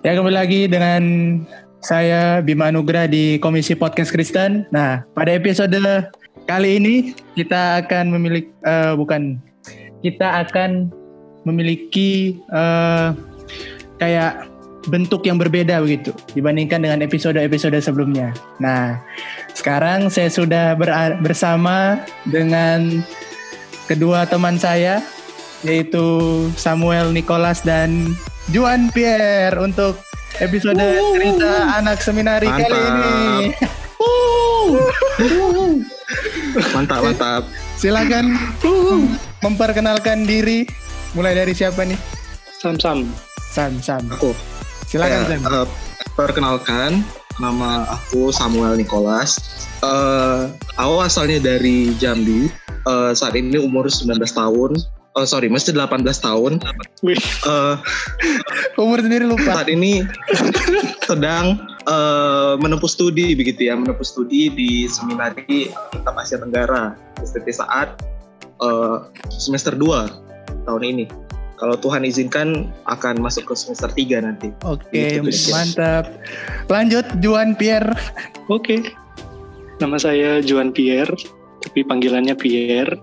Ya kembali lagi dengan saya Bima Anugrah di Komisi Podcast Kristen. Nah, pada episode kali ini kita akan memiliki uh, bukan kita akan memiliki uh, kayak bentuk yang berbeda begitu dibandingkan dengan episode-episode sebelumnya. Nah, sekarang saya sudah ber bersama dengan kedua teman saya yaitu Samuel Nicholas dan Juan Pierre untuk episode uh, cerita anak seminari mantap. kali ini. mantap, mantap. Silakan uh, memperkenalkan diri. Mulai dari siapa nih? Sam Sam. Sam Sam. Aku. Silakan Sam. Uh, perkenalkan, nama aku Samuel Nicholas. Uh, aku asalnya dari Jambi. Uh, saat ini umur 19 tahun oh sorry masih 18 tahun uh, umur sendiri lupa saat ini sedang uh, menempuh studi begitu ya menempuh studi di seminari Kitab Asia Tenggara seperti saat uh, semester 2 tahun ini kalau Tuhan izinkan akan masuk ke semester 3 nanti. Oke, okay, gitu, mantap. Lanjut Juan Pierre. Oke. Okay. Nama saya Juan Pierre, tapi panggilannya Pierre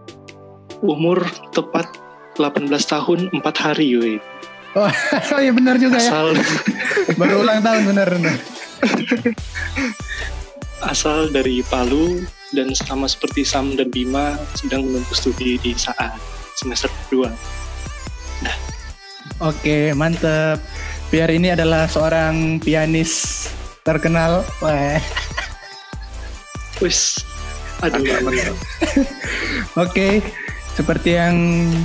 umur tepat 18 tahun 4 hari we. Oh, oh iya benar juga Asal, ya. Baru ulang tahun benar benar. Asal dari Palu dan sama seperti Sam dan Bima sedang menempuh studi di saat semester 2. Nah. Oke, mantep. Biar ini adalah seorang pianis terkenal. Wah. Wis. Aduh. Oke. Seperti yang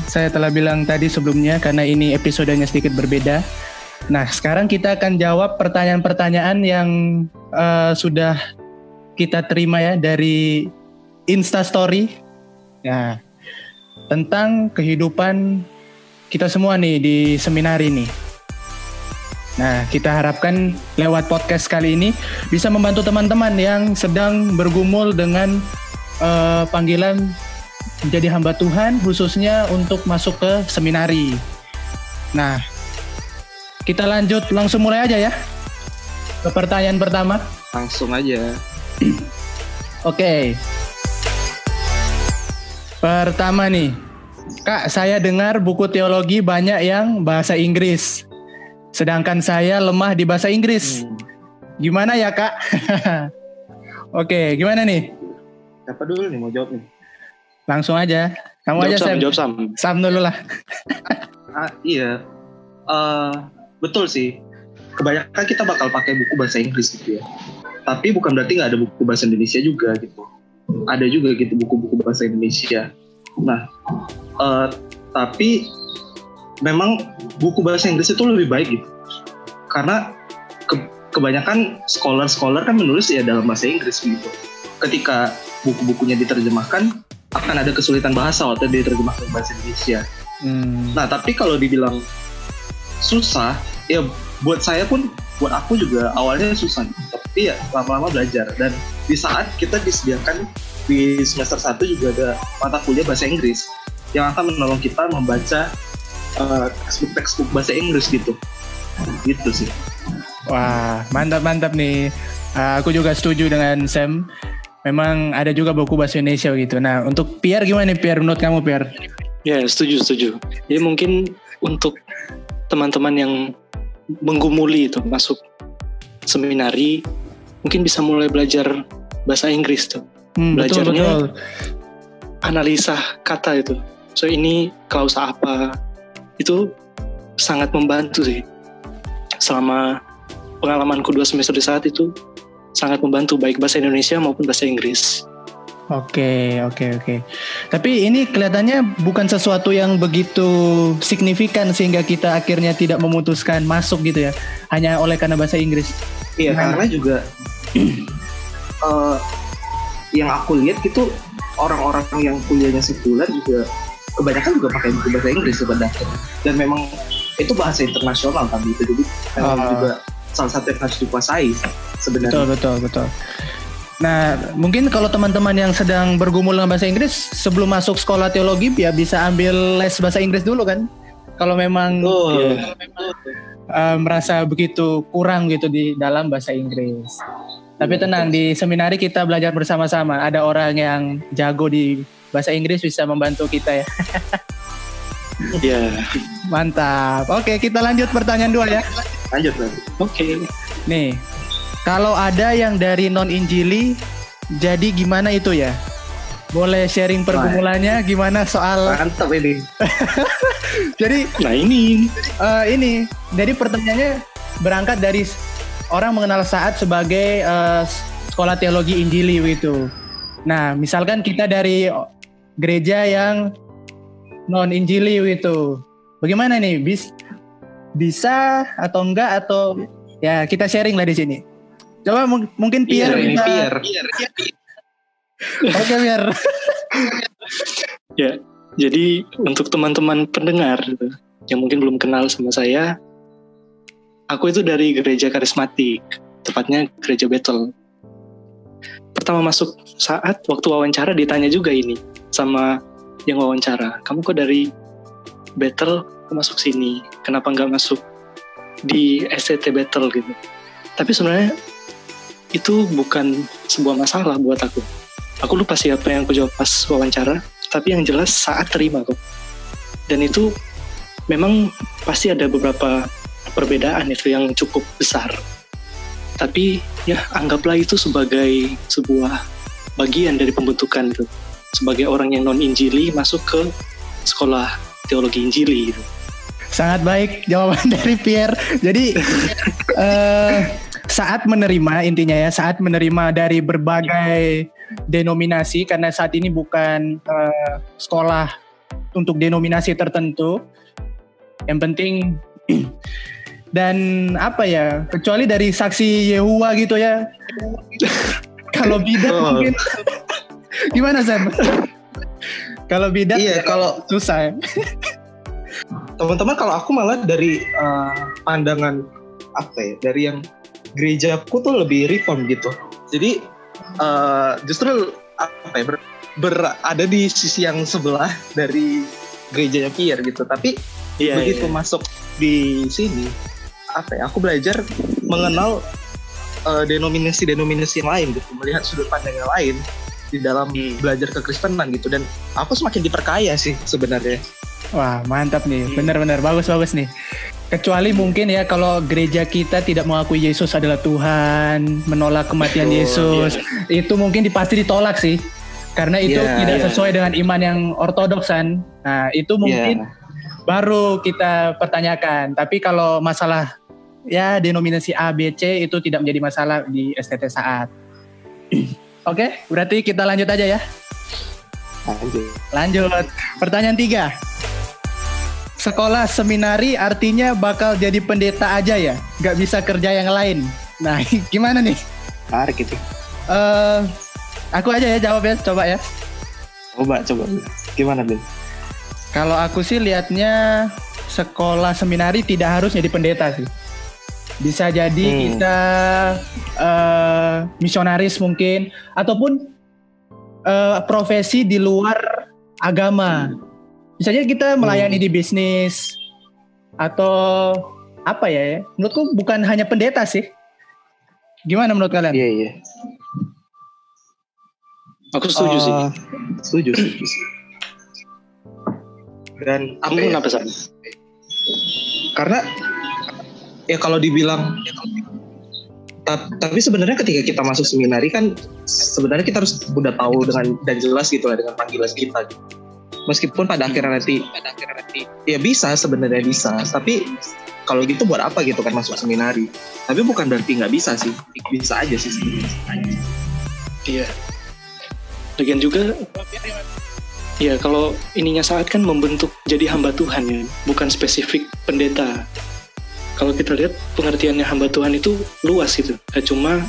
saya telah bilang tadi sebelumnya, karena ini episodenya sedikit berbeda. Nah, sekarang kita akan jawab pertanyaan-pertanyaan yang uh, sudah kita terima ya dari Insta Story. Ya, tentang kehidupan kita semua nih di seminar ini. Nah, kita harapkan lewat podcast kali ini bisa membantu teman-teman yang sedang bergumul dengan uh, panggilan menjadi hamba Tuhan khususnya untuk masuk ke seminari. Nah, kita lanjut langsung mulai aja ya. Ke pertanyaan pertama. Langsung aja. Oke. Okay. Pertama nih. Kak, saya dengar buku teologi banyak yang bahasa Inggris. Sedangkan saya lemah di bahasa Inggris. Hmm. Gimana ya, Kak? Oke, okay, gimana nih? Siapa dulu nih mau jawab nih? Langsung aja. Kamu jawab aja Sam, Jawab Sam. Sam dulu lah. ah, iya. Uh, betul sih. Kebanyakan kita bakal pakai buku bahasa Inggris gitu ya. Tapi bukan berarti nggak ada buku bahasa Indonesia juga gitu. Ada juga gitu buku-buku bahasa Indonesia. Nah, uh, tapi memang buku bahasa Inggris itu lebih baik gitu. Karena ke, kebanyakan scholar-scholar kan menulis ya dalam bahasa Inggris gitu. Ketika buku-bukunya diterjemahkan akan ada kesulitan bahasa waktu diterjemahkan ke bahasa Indonesia. Hmm. Nah, tapi kalau dibilang susah, ya buat saya pun, buat aku juga awalnya susah. Tapi ya lama-lama belajar. Dan di saat kita disediakan di semester 1 juga ada mata kuliah bahasa Inggris yang akan menolong kita membaca uh, textbook-textbook bahasa Inggris gitu. Gitu sih. Wah, mantap-mantap nih. Uh, aku juga setuju dengan Sam memang ada juga buku bahasa Indonesia gitu. Nah, untuk Pierre gimana nih Pierre menurut kamu Pierre? Ya, setuju setuju. Jadi mungkin untuk teman-teman yang menggumuli itu masuk seminari mungkin bisa mulai belajar bahasa Inggris tuh. Hmm, Belajarnya betul, betul. analisa kata itu. So ini klausa apa? Itu sangat membantu sih. Selama pengalamanku dua semester di saat itu sangat membantu baik bahasa Indonesia maupun bahasa Inggris. Oke, oke, oke. Tapi ini kelihatannya bukan sesuatu yang begitu signifikan sehingga kita akhirnya tidak memutuskan masuk gitu ya, hanya oleh karena bahasa Inggris. Iya, nah. karena juga uh, yang aku lihat gitu orang-orang yang kuliahnya sebulan juga kebanyakan juga pakai buku bahasa Inggris sebenarnya. Dan memang itu bahasa internasional kan gitu, jadi memang uh. juga salah satu yang harus dikuasai sebenarnya. Betul betul betul. Nah, mungkin kalau teman-teman yang sedang bergumul dengan bahasa Inggris sebelum masuk sekolah teologi ya bisa ambil les bahasa Inggris dulu kan. Kalau memang oh, ya, uh, merasa begitu kurang gitu di dalam bahasa Inggris. Tapi tenang di seminari kita belajar bersama-sama. Ada orang yang jago di bahasa Inggris bisa membantu kita ya. Iya. Mantap. Oke, kita lanjut pertanyaan dua ya. Lanjut lagi. Oke. Nih, kalau ada yang dari non Injili, jadi gimana itu ya? Boleh sharing pergumulannya gimana soal Mantap ini. jadi Nah ini eh, ini jadi pertanyaannya berangkat dari orang mengenal saat sebagai eh, sekolah teologi Injili gitu. Nah, misalkan kita dari gereja yang non Injili gitu. Bagaimana nih? Bis bisa atau enggak atau ya kita sharing lah di sini. Coba mung- mungkin Pierre ini bisa. Pierre. Oke, Pierre. ya. Jadi untuk teman-teman pendengar gitu, yang mungkin belum kenal sama saya, aku itu dari gereja karismatik, tepatnya gereja Bethel. Pertama masuk saat waktu wawancara ditanya juga ini sama yang wawancara, kamu kok dari Kok masuk sini? Kenapa nggak masuk di STT Bethel gitu? Tapi sebenarnya itu bukan sebuah masalah buat aku. Aku lupa sih apa yang aku jawab pas wawancara, tapi yang jelas saat terima kok. Dan itu memang pasti ada beberapa perbedaan itu yang cukup besar. Tapi ya anggaplah itu sebagai sebuah bagian dari pembentukan itu. Sebagai orang yang non injili masuk ke sekolah teologi injili gitu. Sangat baik jawaban dari Pierre. Jadi eh, saat menerima intinya ya, saat menerima dari berbagai denominasi karena saat ini bukan eh, sekolah untuk denominasi tertentu. Yang penting dan apa ya, kecuali dari saksi Yehua gitu ya. Kalau bidat Oh. mungkin gimana Sam? Kalau bidat Iya, kalau susah ya. teman-teman kalau aku malah dari uh, pandangan apa ya dari yang gerejaku tuh lebih reform gitu jadi uh, justru apa ya ber, berada di sisi yang sebelah dari gerejanya Pierre gitu tapi Iya, begitu iya. masuk di sini apa ya aku belajar mengenal uh, denominasi-denominasi yang lain gitu melihat sudut pandang yang lain di dalam Hmm. belajar kekristenan gitu dan aku semakin diperkaya sih sebenarnya Wah mantap nih, Hmm. benar-benar bagus-bagus nih. Kecuali mungkin ya kalau gereja kita tidak mengakui Yesus adalah Tuhan, menolak kematian Oh, Yesus, itu mungkin pasti ditolak sih. Karena itu Iya, tidak iya. sesuai dengan iman yang ortodoksan. Nah itu mungkin Iya. baru kita pertanyakan. Tapi kalau masalah ya denominasi A, B, C itu tidak menjadi masalah di STT saat. Oke, berarti kita lanjut aja ya. Lanjut. Lanjut. Pertanyaan tiga. Sekolah seminari artinya bakal jadi pendeta aja ya? Gak bisa kerja yang lain. Nah, gimana nih? menarik itu Eh, aku aja ya jawab ya, coba ya. coba coba gimana Ben Kalau aku sih lihatnya sekolah seminari tidak harus jadi pendeta sih. Bisa jadi Hmm. kita eh, misionaris mungkin ataupun eh, profesi di luar agama. Misalnya kita melayani di bisnis atau apa ya? Menurutku bukan hanya pendeta sih. Gimana menurut kalian? iya iya Aku setuju sih. Eh, setuju dan Kamu ya, kenapa Sam? karena ya kalau dibilang ta- tapi sebenarnya ketika kita masuk seminari kan sebenarnya kita harus udah tahu dengan dan jelas gitu lah dengan panggilan kita gitu. meskipun pada akhirnya nanti pada akhirnya nanti ya bisa sebenarnya bisa tapi kalau gitu buat apa gitu kan masuk seminari tapi bukan berarti nggak bisa sih bisa aja sih sebenarnya Iya. Lagian juga ya kalau ininya saat kan membentuk jadi hamba Tuhan ya, bukan spesifik pendeta. Kalau kita lihat pengertiannya hamba Tuhan itu luas gitu. Gak cuma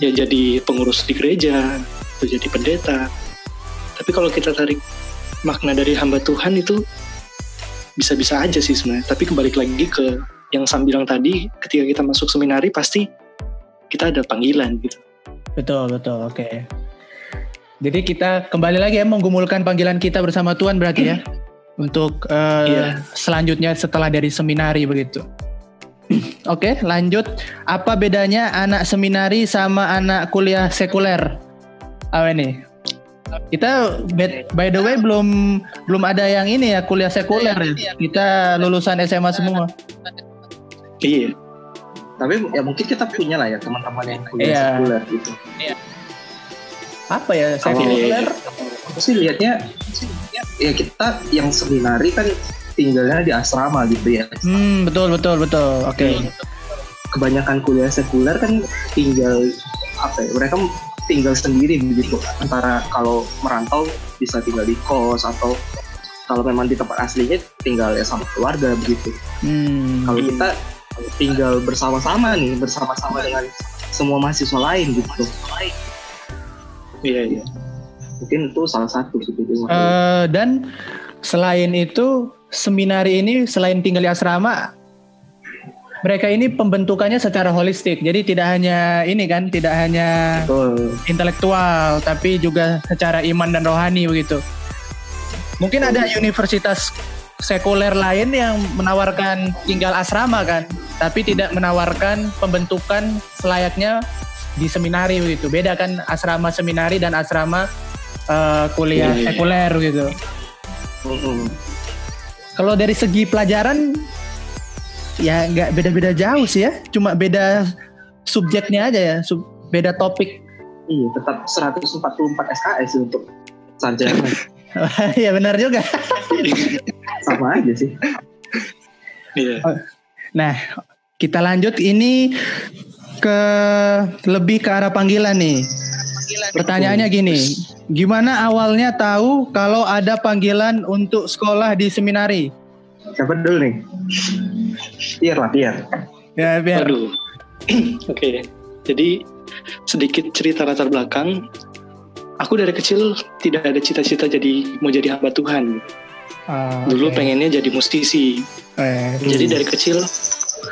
ya jadi pengurus di gereja, atau jadi pendeta. Tapi kalau kita tarik makna dari hamba Tuhan itu bisa-bisa aja sih sebenarnya. Tapi kembali lagi ke yang Sam bilang tadi, ketika kita masuk seminari pasti kita ada panggilan gitu. Betul, betul. Oke. Jadi kita kembali lagi ya menggumulkan panggilan kita bersama Tuhan berarti ya. untuk uh, Iya. selanjutnya setelah dari seminari begitu. Oke, lanjut. Apa bedanya anak seminari sama anak kuliah sekuler? Apa ini? Kita by- the way belum belum ada yang ini ya kuliah sekuler ya. Kita lulusan SMA semua. Iya. Tapi ya mungkin kita punya lah ya teman-teman yang kuliah Iya. sekuler gitu. Apa ya sekuler? Aku sih lihatnya ya kita yang seminari kan tinggalnya di asrama gitu ya. Hmm, betul betul betul. Oke. Kebanyakan kuliah sekuler kan tinggal apa ya? Mereka tinggal sendiri begitu. Antara kalau merantau bisa tinggal di kos atau kalau memang di tempat aslinya tinggal ya sama keluarga begitu. Hmm. Kalau kita tinggal bersama-sama nih, bersama-sama dengan semua mahasiswa lain gitu. Iya, iya. Mungkin itu salah satu. Eh, dan selain itu seminari ini selain tinggal di asrama mereka ini pembentukannya secara holistik. Jadi tidak hanya ini kan, tidak hanya Betul. intelektual tapi juga secara iman dan rohani begitu. Mungkin ada universitas sekuler lain yang menawarkan tinggal asrama kan, tapi tidak menawarkan pembentukan selayaknya di seminari begitu. Beda kan asrama seminari dan asrama eh, kuliah Iya, iya. sekuler gitu. Kalau dari segi pelajaran ya nggak beda-beda jauh sih ya, cuma beda subjeknya aja ya, sub- beda topik. Iya, tetap 144 SKS untuk sarjana. ya benar juga. Sama aja sih. Iya. Nah, kita lanjut ini ke lebih ke arah panggilan nih. Pertanyaannya gini, gimana awalnya tahu kalau ada panggilan untuk sekolah di seminari? Siapa dulu nih? Pier lah, Pier. Ya biar. Aduh. Oke. Jadi sedikit cerita latar belakang. Aku dari kecil tidak ada cita-cita jadi mau jadi hamba Tuhan. Ah, Dulu oke. pengennya jadi musisi. Eh, Jadi dari kecil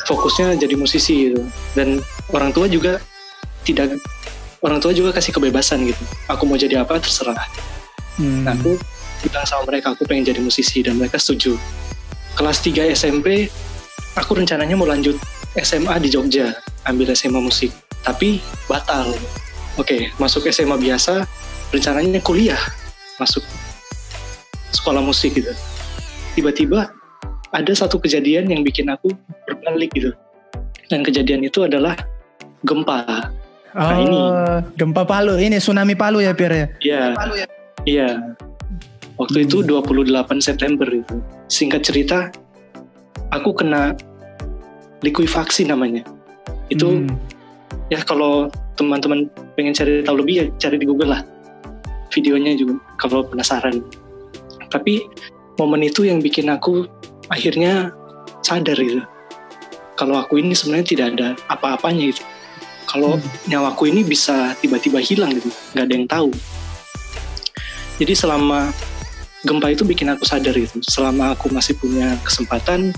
fokusnya jadi musisi gitu. Dan orang tua juga tidak orang tua juga kasih kebebasan gitu. Aku mau jadi apa terserah. hmm. Nah, aku bilang sama mereka aku pengen jadi musisi dan mereka setuju. Kelas 3 SMP aku rencananya mau lanjut SMA di Jogja, ambil SMA musik, tapi batal. Oke, masuk SMA biasa, rencananya kuliah, masuk sekolah musik gitu. Tiba-tiba ada satu kejadian yang bikin aku berbalik gitu. Dan kejadian itu adalah gempa. Oh, ini. gempa Palu, ini tsunami Palu ya Pir ya? Iya. Iya. Waktu itu 28 September itu. Singkat cerita, aku kena likuifaksi namanya. Itu Hmm. ya kalau teman-teman pengen cari tahu lebih ya cari di Google lah. Videonya juga kalau penasaran. Tapi momen itu yang bikin aku akhirnya sadar gitu. Kalau aku ini sebenarnya tidak ada apa-apanya gitu. Kalau Hmm. nyawaku ini bisa tiba-tiba hilang gitu, nggak ada yang tahu. Jadi selama gempa itu bikin aku sadar gitu. Selama aku masih punya kesempatan,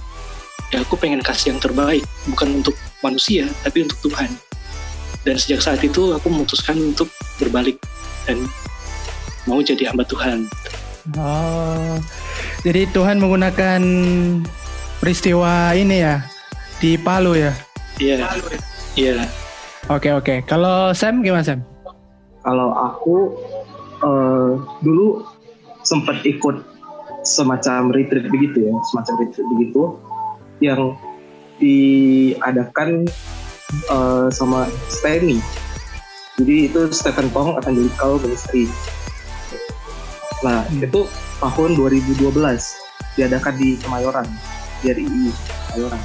ya aku pengen kasih yang terbaik, bukan untuk manusia, tapi untuk Tuhan. Dan sejak saat itu aku memutuskan untuk berbalik dan mau jadi hamba Tuhan. Oh, jadi Tuhan menggunakan peristiwa ini ya di Palu ya? Iya, iya, Oke oke. Kalau Sam gimana Sam? Kalau aku eh, dulu sempat ikut semacam retreat begitu ya, semacam retreat begitu yang diadakan eh, sama STEMI. Jadi itu Stephen Tong Evangelical Ministry. Nah, Hmm. itu tahun 2012 diadakan di Kemayoran, di RII Kemayoran.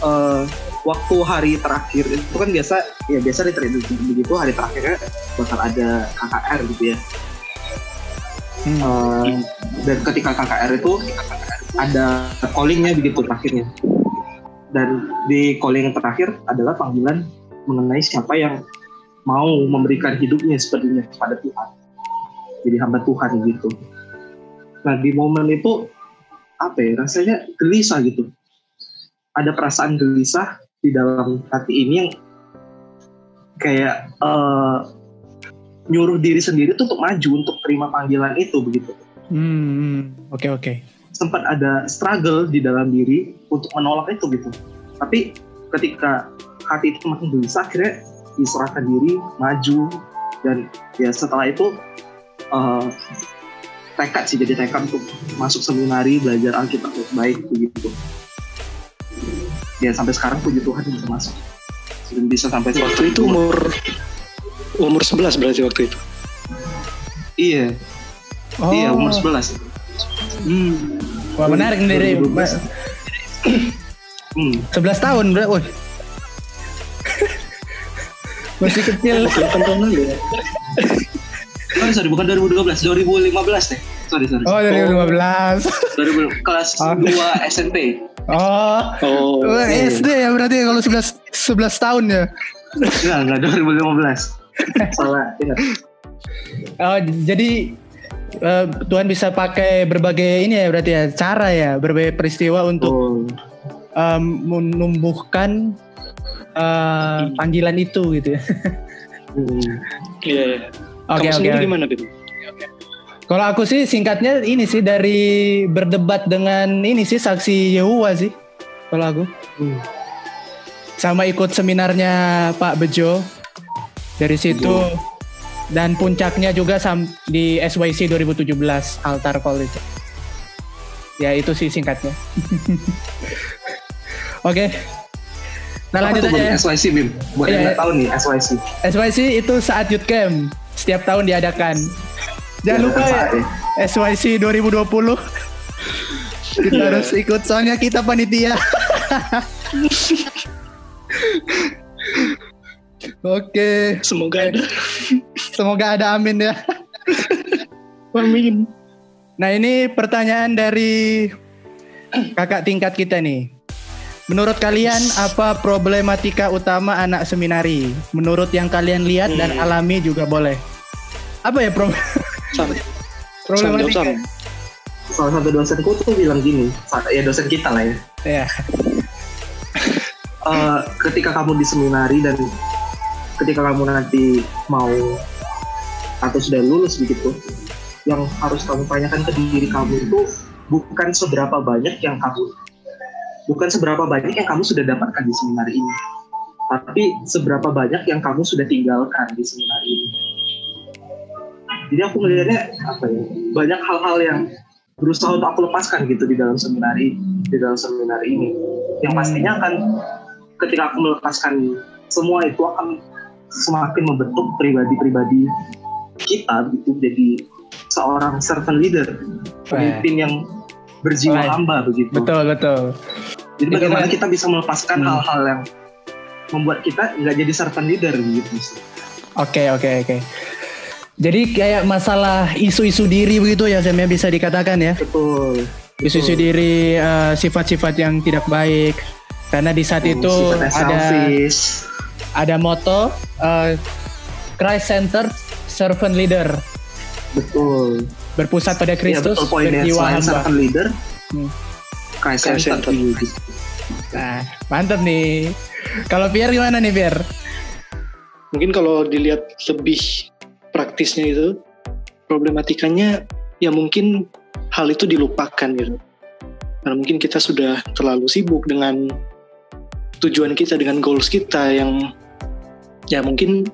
Eh, waktu hari terakhir itu kan biasa ya biasa retreat begitu hari terakhirnya bakal ada KKR gitu ya. Hmm. Eh, dan ketika KKR itu ada callingnya begitu terakhirnya. Dan di calling terakhir adalah panggilan mengenai siapa yang mau memberikan hidupnya sepenuhnya kepada Tuhan. Jadi hamba Tuhan gitu. Nah di momen itu apa ya rasanya gelisah gitu. Ada perasaan gelisah di dalam hati ini yang kayak eh, nyuruh diri sendiri tuh untuk maju untuk terima panggilan itu begitu. Hmm. Oke oke. sempat ada struggle di dalam diri untuk menolak itu gitu tapi ketika hati itu makin gelisah akhirnya diserahkan diri maju dan ya setelah itu uh, tekad sih jadi tekad untuk masuk seminari belajar Alkitab baik begitu ya sampai sekarang puji Tuhan bisa masuk dan bisa sampai waktu itu umur umur 11 berarti waktu itu iya Oh. iya umur 11 hmm. Wah menarik nih dari 2012. hmm. 11 tahun bro. Wih. Masih kecil. 8 tahun lalu ya Oh, sorry bukan 2012 2015 deh sorry sorry Oh 2015. 2000 kelas Oh. 2 SMP Oh. oh SD ya berarti kalau 11 11 tahun ya. enggak enggak 2015 salah ingat Oh, jadi eh, Tuhan bisa pakai berbagai ini ya berarti ya cara ya berbagai peristiwa untuk oh. em, menumbuhkan eh, panggilan itu gitu ya. hmm. iya iya Oke kamu oke. sendiri oke. gimana Bim? Kalau aku sih singkatnya ini sih dari berdebat dengan ini sih saksi Yehova sih. Kalau aku Hmm. sama ikut seminarnya Pak Bejo dari situ dan puncaknya juga sam di SYC 2017 Altar itu. Ya itu sih singkatnya. Oke. Nah Apa lanjut tuh, aja ya. SYC Bim buat Iya, yang nggak iya. tahu nih SYC SYC itu saat youth camp setiap tahun diadakan. Jangan lupa ya SYC 2020 kita harus ikut soalnya kita panitia. Oke, semoga ada semoga ada amin ya. amin Nah ini pertanyaan dari kakak tingkat kita nih. Menurut kalian apa problematika utama anak seminari? Menurut yang kalian lihat dan Hmm. alami juga boleh. Apa ya pro- jawab problematika? sama salah satu dosenku tuh bilang gini ya dosen kita lah ya Ya. Eh, ketika kamu di seminari dan ketika kamu nanti mau atau sudah lulus begitu yang harus kamu tanyakan ke diri kamu itu bukan seberapa banyak yang kamu bukan seberapa banyak yang kamu sudah dapatkan di seminari ini tapi seberapa banyak yang kamu sudah tinggalkan di seminari ini jadi aku melihatnya apa ya banyak hal-hal yang berusaha untuk aku lepaskan gitu di dalam seminari di dalam seminari ini yang pastinya akan ketika aku melepaskan semua itu akan semakin membentuk pribadi-pribadi kita gitu jadi seorang servant leader pemimpin yang berjiwa hamba begitu Betul betul. jadi bagaimana kan- kita bisa melepaskan Hmm. hal-hal yang membuat kita nggak jadi servant leader gitu Oke oke oke. Jadi kayak masalah isu-isu diri begitu ya Sam ya bisa dikatakan ya. betul Isu-isu diri eh, sifat-sifat yang tidak baik. Karena di saat itu Sifatnya ada selfish ada moto eh, Christ Center Servant Leader betul berpusat pada ya Kristus betul poinnya berjiwa hamba. servant leader Hmm. Christ Christ center center. Nah, mantap nih. Kalau Pierre gimana nih Pierre? mungkin kalau dilihat lebih praktisnya itu problematikanya ya mungkin hal itu dilupakan gitu. Karena mungkin kita sudah terlalu sibuk dengan tujuan kita dengan goals kita yang ya mungkin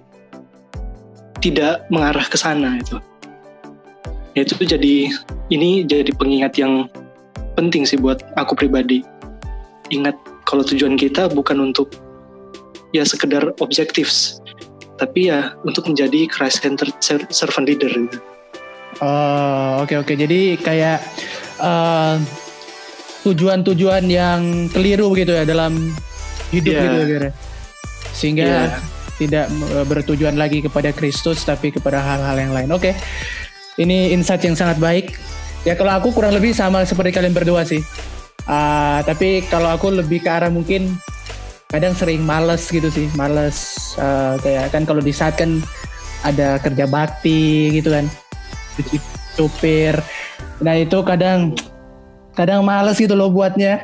tidak mengarah ke sana itu ya itu jadi ini jadi pengingat yang penting sih buat aku pribadi. Ingat kalau tujuan kita bukan untuk ya sekedar objektif tapi ya untuk menjadi Christ centered ser- servant leader gitu. Oh, oke oke. Jadi kayak eh, tujuan-tujuan yang keliru gitu ya dalam hidup Iya. gitu ya, Pierre. Sehingga Iya. tidak eh, bertujuan lagi kepada Kristus tapi kepada hal-hal yang lain. Oke. Ini insight yang sangat baik. Ya kalau aku kurang lebih sama seperti kalian berdua sih. Ah, tapi kalau aku lebih ke arah mungkin kadang sering males gitu sih, males eh, kayak kan kalau di saat kan ada kerja bakti gitu kan, cuci supir. Nah itu kadang kadang males gitu loh buatnya.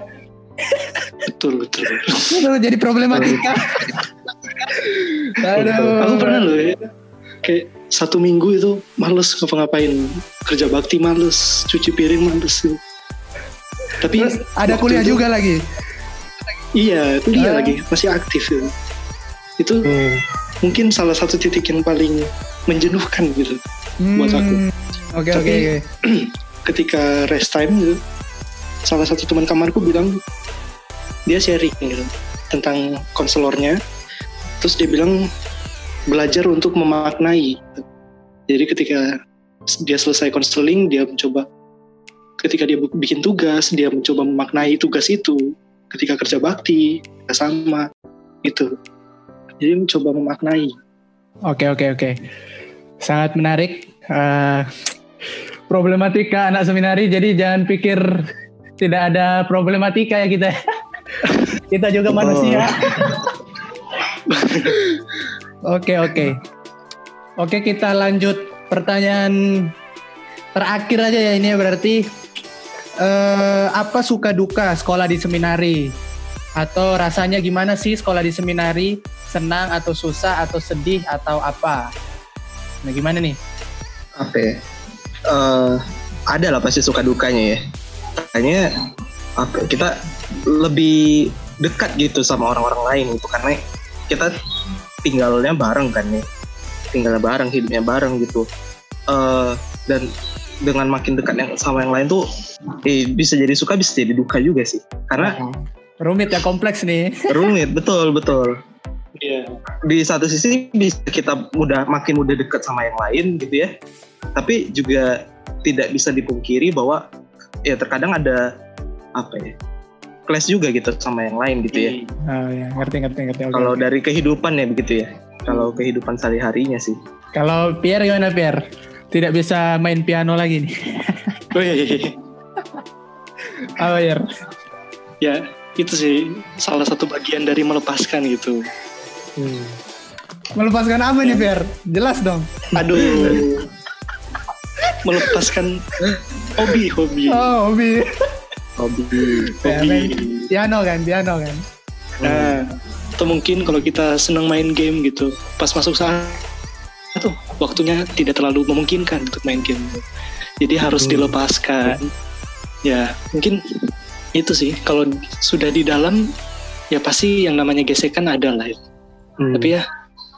betul betul Itu jadi problematika. Aduh. aku pernah loh ya kayak satu minggu itu males ngapa-ngapain kerja bakti males cuci piring males gitu. Tapi Terus ada kuliah itu- juga lagi. Iya, kuliah Ah. lagi, masih aktif ya. Itu Hmm. mungkin salah satu titik yang paling menjenuhkan gitu. Buat aku. Hmm, Oke oke Tapi- oke. Ketika rest time gitu, salah satu teman kamarku bilang dia sharing gitu tentang konselornya. Terus dia bilang belajar untuk memaknai. Jadi ketika dia selesai konseling, dia mencoba ketika dia bikin tugas, dia mencoba memaknai tugas itu. Ketika kerja bakti, juga sama gitu. Jadi mencoba memaknai. Oke oke oke. Sangat menarik. Eh, problematika anak seminari. Jadi jangan pikir tidak ada problematika ya kita. kita juga Betul. manusia. Oke oke. Oke kita lanjut pertanyaan terakhir aja ya ini berarti eh, apa suka duka sekolah di seminari atau rasanya gimana sih sekolah di seminari senang atau susah atau sedih atau apa? Nah gimana nih? apa ya? Eh, ada lah pasti suka dukanya ya. Kayaknya apa kita lebih dekat gitu sama orang-orang lain gitu karena kita tinggalnya bareng kan nih tinggalnya bareng hidupnya bareng gitu Eh, dan dengan makin dekat yang sama yang lain tuh eh, bisa jadi suka bisa jadi duka juga sih karena Rumit ya kompleks nih. rumit betul betul Iya. di satu sisi bisa kita mudah makin mudah dekat sama yang lain gitu ya tapi juga tidak bisa dipungkiri bahwa ya terkadang ada apa ya clash juga gitu sama yang lain gitu ya Oh ya ngerti ngerti ngerti. Kalau oke. dari kehidupan ya begitu ya kalau kehidupan sehari-harinya sih Kalau Pierre gimana Pierre? Tidak bisa main piano lagi nih. Oh iya, iya, iya. Apa Pierre? ya itu sih salah satu bagian dari melepaskan gitu. Melepaskan apa nih Pierre? Jelas dong. Aduh. melepaskan hobi hobi Oh hobi. hobi Ya, hobi. piano kan, piano kan. Nah, atau mungkin kalau kita senang main game gitu, pas masuk saat tuh waktunya tidak terlalu memungkinkan untuk main game. Jadi harus Hmm. dilepaskan. Ya, mungkin itu sih. Kalau sudah di dalam, ya pasti yang namanya gesekan ada lah. Hmm. Tapi ya,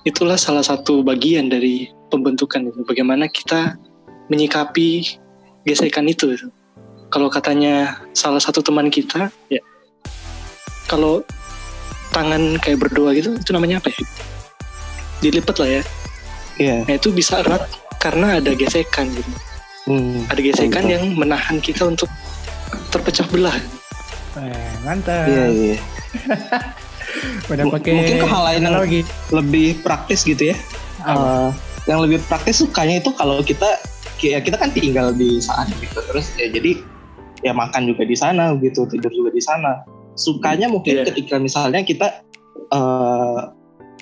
itulah salah satu bagian dari pembentukan itu. Bagaimana kita menyikapi gesekan itu. Kalau katanya salah satu teman kita, ya kalau tangan kayak berdoa gitu, itu namanya apa ya? Dilipat lah ya. Iya. Nah itu bisa erat karena ada gesekan gitu. Hmm. Ada gesekan Betul. yang menahan kita untuk terpecah belah. Eh, mantap. Iya, iya. Udah M- pakai mungkin ke hal lain yang- analogi. lebih praktis gitu ya Apa? Eh, yang lebih praktis sukanya itu kalau kita ya kita kan tinggal di sana gitu terus ya jadi ya makan juga di sana gitu tidur juga di sana sukanya mungkin Iya. ketika misalnya kita eh,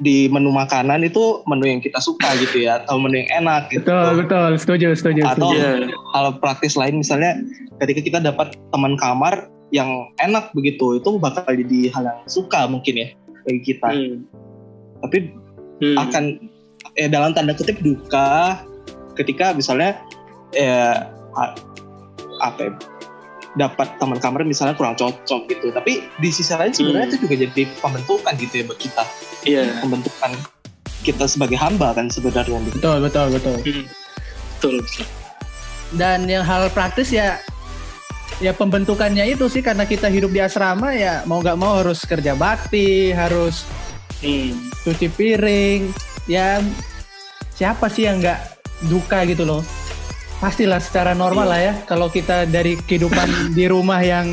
di menu makanan itu menu yang kita suka gitu ya atau menu yang enak gitu Betul, betul. Setuju, setuju, Atau- setuju. Iya. hal praktis lain misalnya ketika kita dapat teman kamar yang enak begitu itu bakal jadi hal yang suka mungkin ya bagi kita Hmm. tapi Hmm. akan eh dalam tanda kutip duka ketika misalnya eh apa ya, dapat teman kamar misalnya kurang cocok gitu tapi di sisi lain sebenarnya Hmm. itu juga jadi pembentukan gitu ya buat kita Iya. pembentukan kita sebagai hamba kan sebenarnya gitu. Betul, betul, betul. Hmm. Betul, betul. Dan yang hal praktis ya ya pembentukannya itu sih karena kita hidup di asrama ya mau nggak mau harus kerja bakti, harus Hmm. cuci piring. Ya siapa sih yang nggak duka gitu loh? Pastilah secara normal lah ya kalau kita dari kehidupan di rumah yang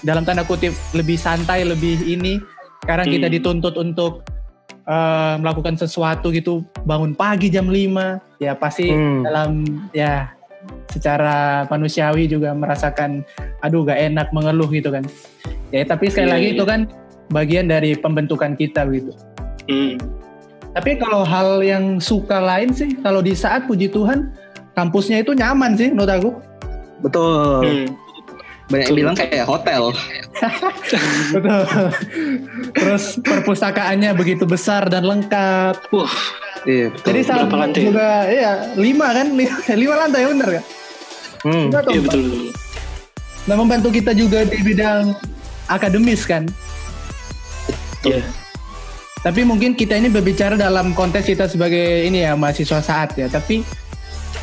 dalam tanda kutip lebih santai, lebih ini. Sekarang kita Hmm. dituntut untuk eh, melakukan sesuatu gitu, bangun pagi jam 5. Ya pasti Hmm. dalam ya secara manusiawi juga merasakan aduh gak enak mengeluh gitu kan ya tapi sekali Iya, lagi itu kan bagian dari pembentukan kita gitu Hmm. tapi kalau hal yang suka lain sih kalau di saat puji Tuhan kampusnya itu nyaman sih menurut aku betul Hmm. banyak yang bilang kayak hotel betul terus perpustakaannya begitu besar dan lengkap Wah, iya betul jadi Berapa lantai? juga ya lima kan lima, lima lantai bener kan Hmm. Lima atau iya betul betul. Nah membantu kita juga di bidang akademis kan. Iya. Tapi mungkin kita ini berbicara dalam konteks kita sebagai ini ya mahasiswa saat ya. Tapi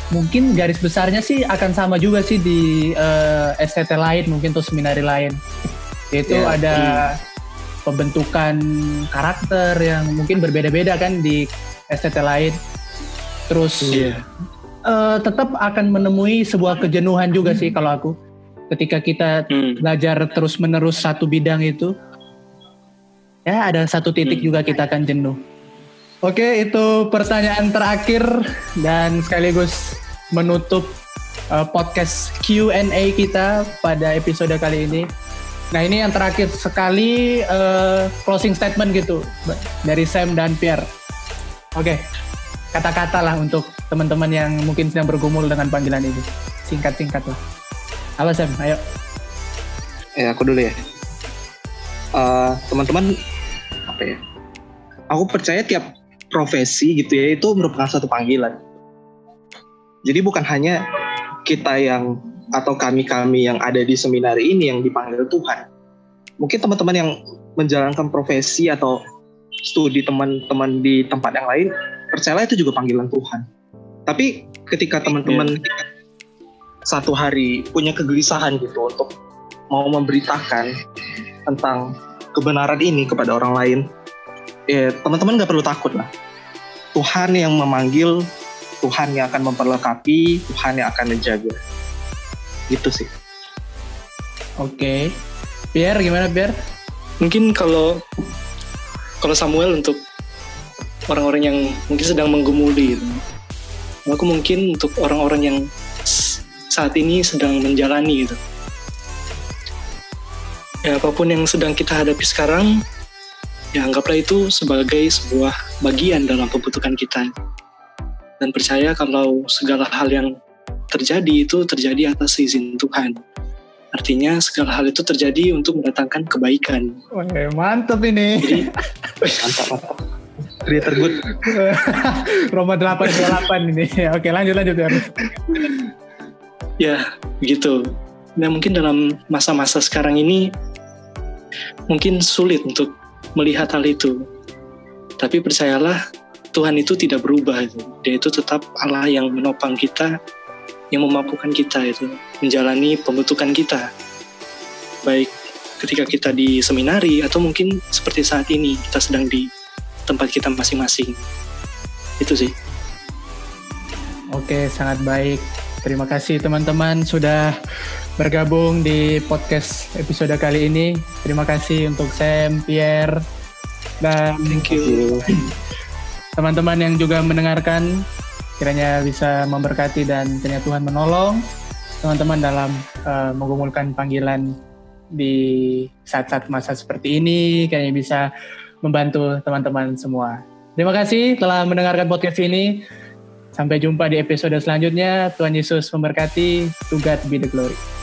mungkin garis besarnya sih akan sama juga sih di uh, STT lain mungkin tuh seminari lain. Yaitu Ya, ada pembentukan karakter yang mungkin berbeda-beda kan di STT lain. Terus Iya. eh, tetap akan menemui sebuah kejenuhan juga sih kalau aku ketika kita Hmm. belajar terus menerus satu bidang itu ya ada satu titik Hmm. juga kita akan jenuh oke itu pertanyaan terakhir dan sekaligus menutup uh, podcast Q&A kita pada episode kali ini. Nah ini yang terakhir sekali uh, closing statement gitu dari Sam dan Pierre. Oke kata-kata lah untuk teman-teman yang mungkin sedang bergumul dengan panggilan ini. Singkat-singkat lah. Apa Sam. Ayo. Ya aku dulu ya. Eh, teman-teman apa ya? Aku percaya tiap profesi gitu ya itu merupakan suatu panggilan. Jadi bukan hanya kita yang atau kami-kami yang ada di seminari ini yang dipanggil Tuhan. Mungkin teman-teman yang menjalankan profesi atau studi teman-teman di tempat yang lain, percayalah itu juga panggilan Tuhan. Tapi ketika teman-teman satu hari punya kegelisahan gitu untuk mau memberitakan tentang kebenaran ini kepada orang lain, ya teman-teman nggak perlu takut lah. Tuhan yang memanggil, Tuhan yang akan memperlengkapi, Tuhan yang akan menjaga. Gitu sih. Oke. Pierre gimana Pierre? Mungkin kalau kalau Samuel untuk orang-orang yang mungkin sedang menggumuli gitu. Aku mungkin untuk orang-orang yang saat ini sedang menjalani gitu. Ya apa pun yang sedang kita hadapi sekarang, ya anggaplah itu sebagai sebuah bagian dalam pembentukan kita. Dan percaya kalau segala hal yang terjadi itu terjadi atas izin Tuhan. Artinya segala hal itu terjadi untuk mendatangkan kebaikan. Wah, mantep ini. Jadi Mantap, mantap. Creator good. Roma 828 ini. Oke, lanjut lanjut Pierre. ya begitu. Nah mungkin dalam masa-masa sekarang ini mungkin sulit untuk melihat hal itu. Tapi percayalah Tuhan itu tidak berubah itu. Dia itu tetap Allah yang menopang kita, yang memampukan kita itu menjalani pembentukan kita. Baik ketika kita di seminari atau mungkin seperti saat ini kita sedang di tempat kita masing-masing. Itu sih. Oke, sangat baik. Terima kasih teman-teman sudah bergabung di podcast episode kali ini. Terima kasih untuk Sam, Pierre, dan Thank you. teman-teman yang juga mendengarkan. Kiranya bisa memberkati dan kiranya Tuhan menolong teman-teman dalam eh, menggumulkan panggilan di saat-saat masa seperti ini. Kayaknya bisa membantu teman-teman semua. Terima kasih telah mendengarkan podcast ini. Sampai jumpa di episode selanjutnya. Tuhan Yesus memberkati. To God be the glory.